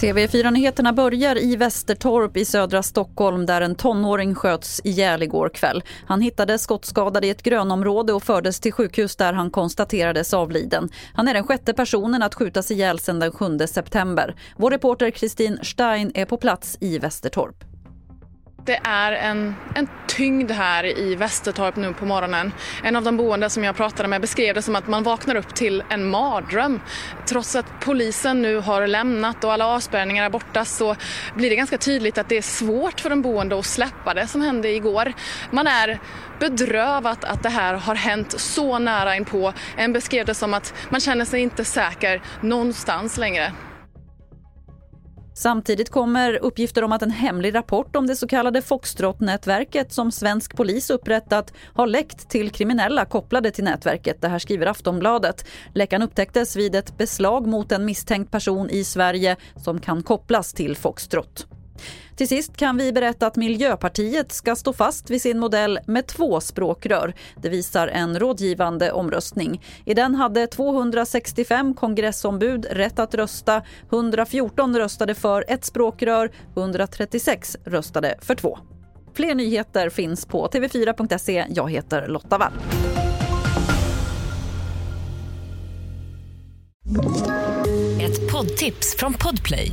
TV4-nyheterna börjar i Västertorp i södra Stockholm där en tonåring sköts ihjäl igår kväll. Han hittades skottskadad i ett grönområde och fördes till sjukhus där han konstaterades avliden. Han är den sjätte personen att skjutas ihjäl sedan den 7 september. Vår reporter Kristin Stein är på plats i Västertorp. Det är en, en tyngd här i Västertorp nu på morgonen. En av de boende som jag pratade med beskrev det som att man vaknar upp till en mardröm. Trots att polisen nu har lämnat och alla avspärrningar är borta så blir det ganska tydligt att det är svårt för de boende att släppa det som hände igår. Man är bedrövat att det här har hänt så nära inpå. En beskrev det som att man känner sig inte säker någonstans längre. Samtidigt kommer uppgifter om att en hemlig rapport om det så kallade Foxtrot-nätverket som svensk polis upprättat har läckt till kriminella kopplade till nätverket. Det här skriver Aftonbladet. Läckan upptäcktes vid ett beslag mot en misstänkt person i Sverige som kan kopplas till Foxtrot. Till sist kan vi berätta att Miljöpartiet ska stå fast vid sin modell med två språkrör. Det visar en rådgivande omröstning. I den hade 265 kongressombud rätt att rösta. 114 röstade för ett språkrör, 136 röstade för två. Fler nyheter finns på tv4.se. Jag heter Lotta Wall. Ett poddtips från Podplay.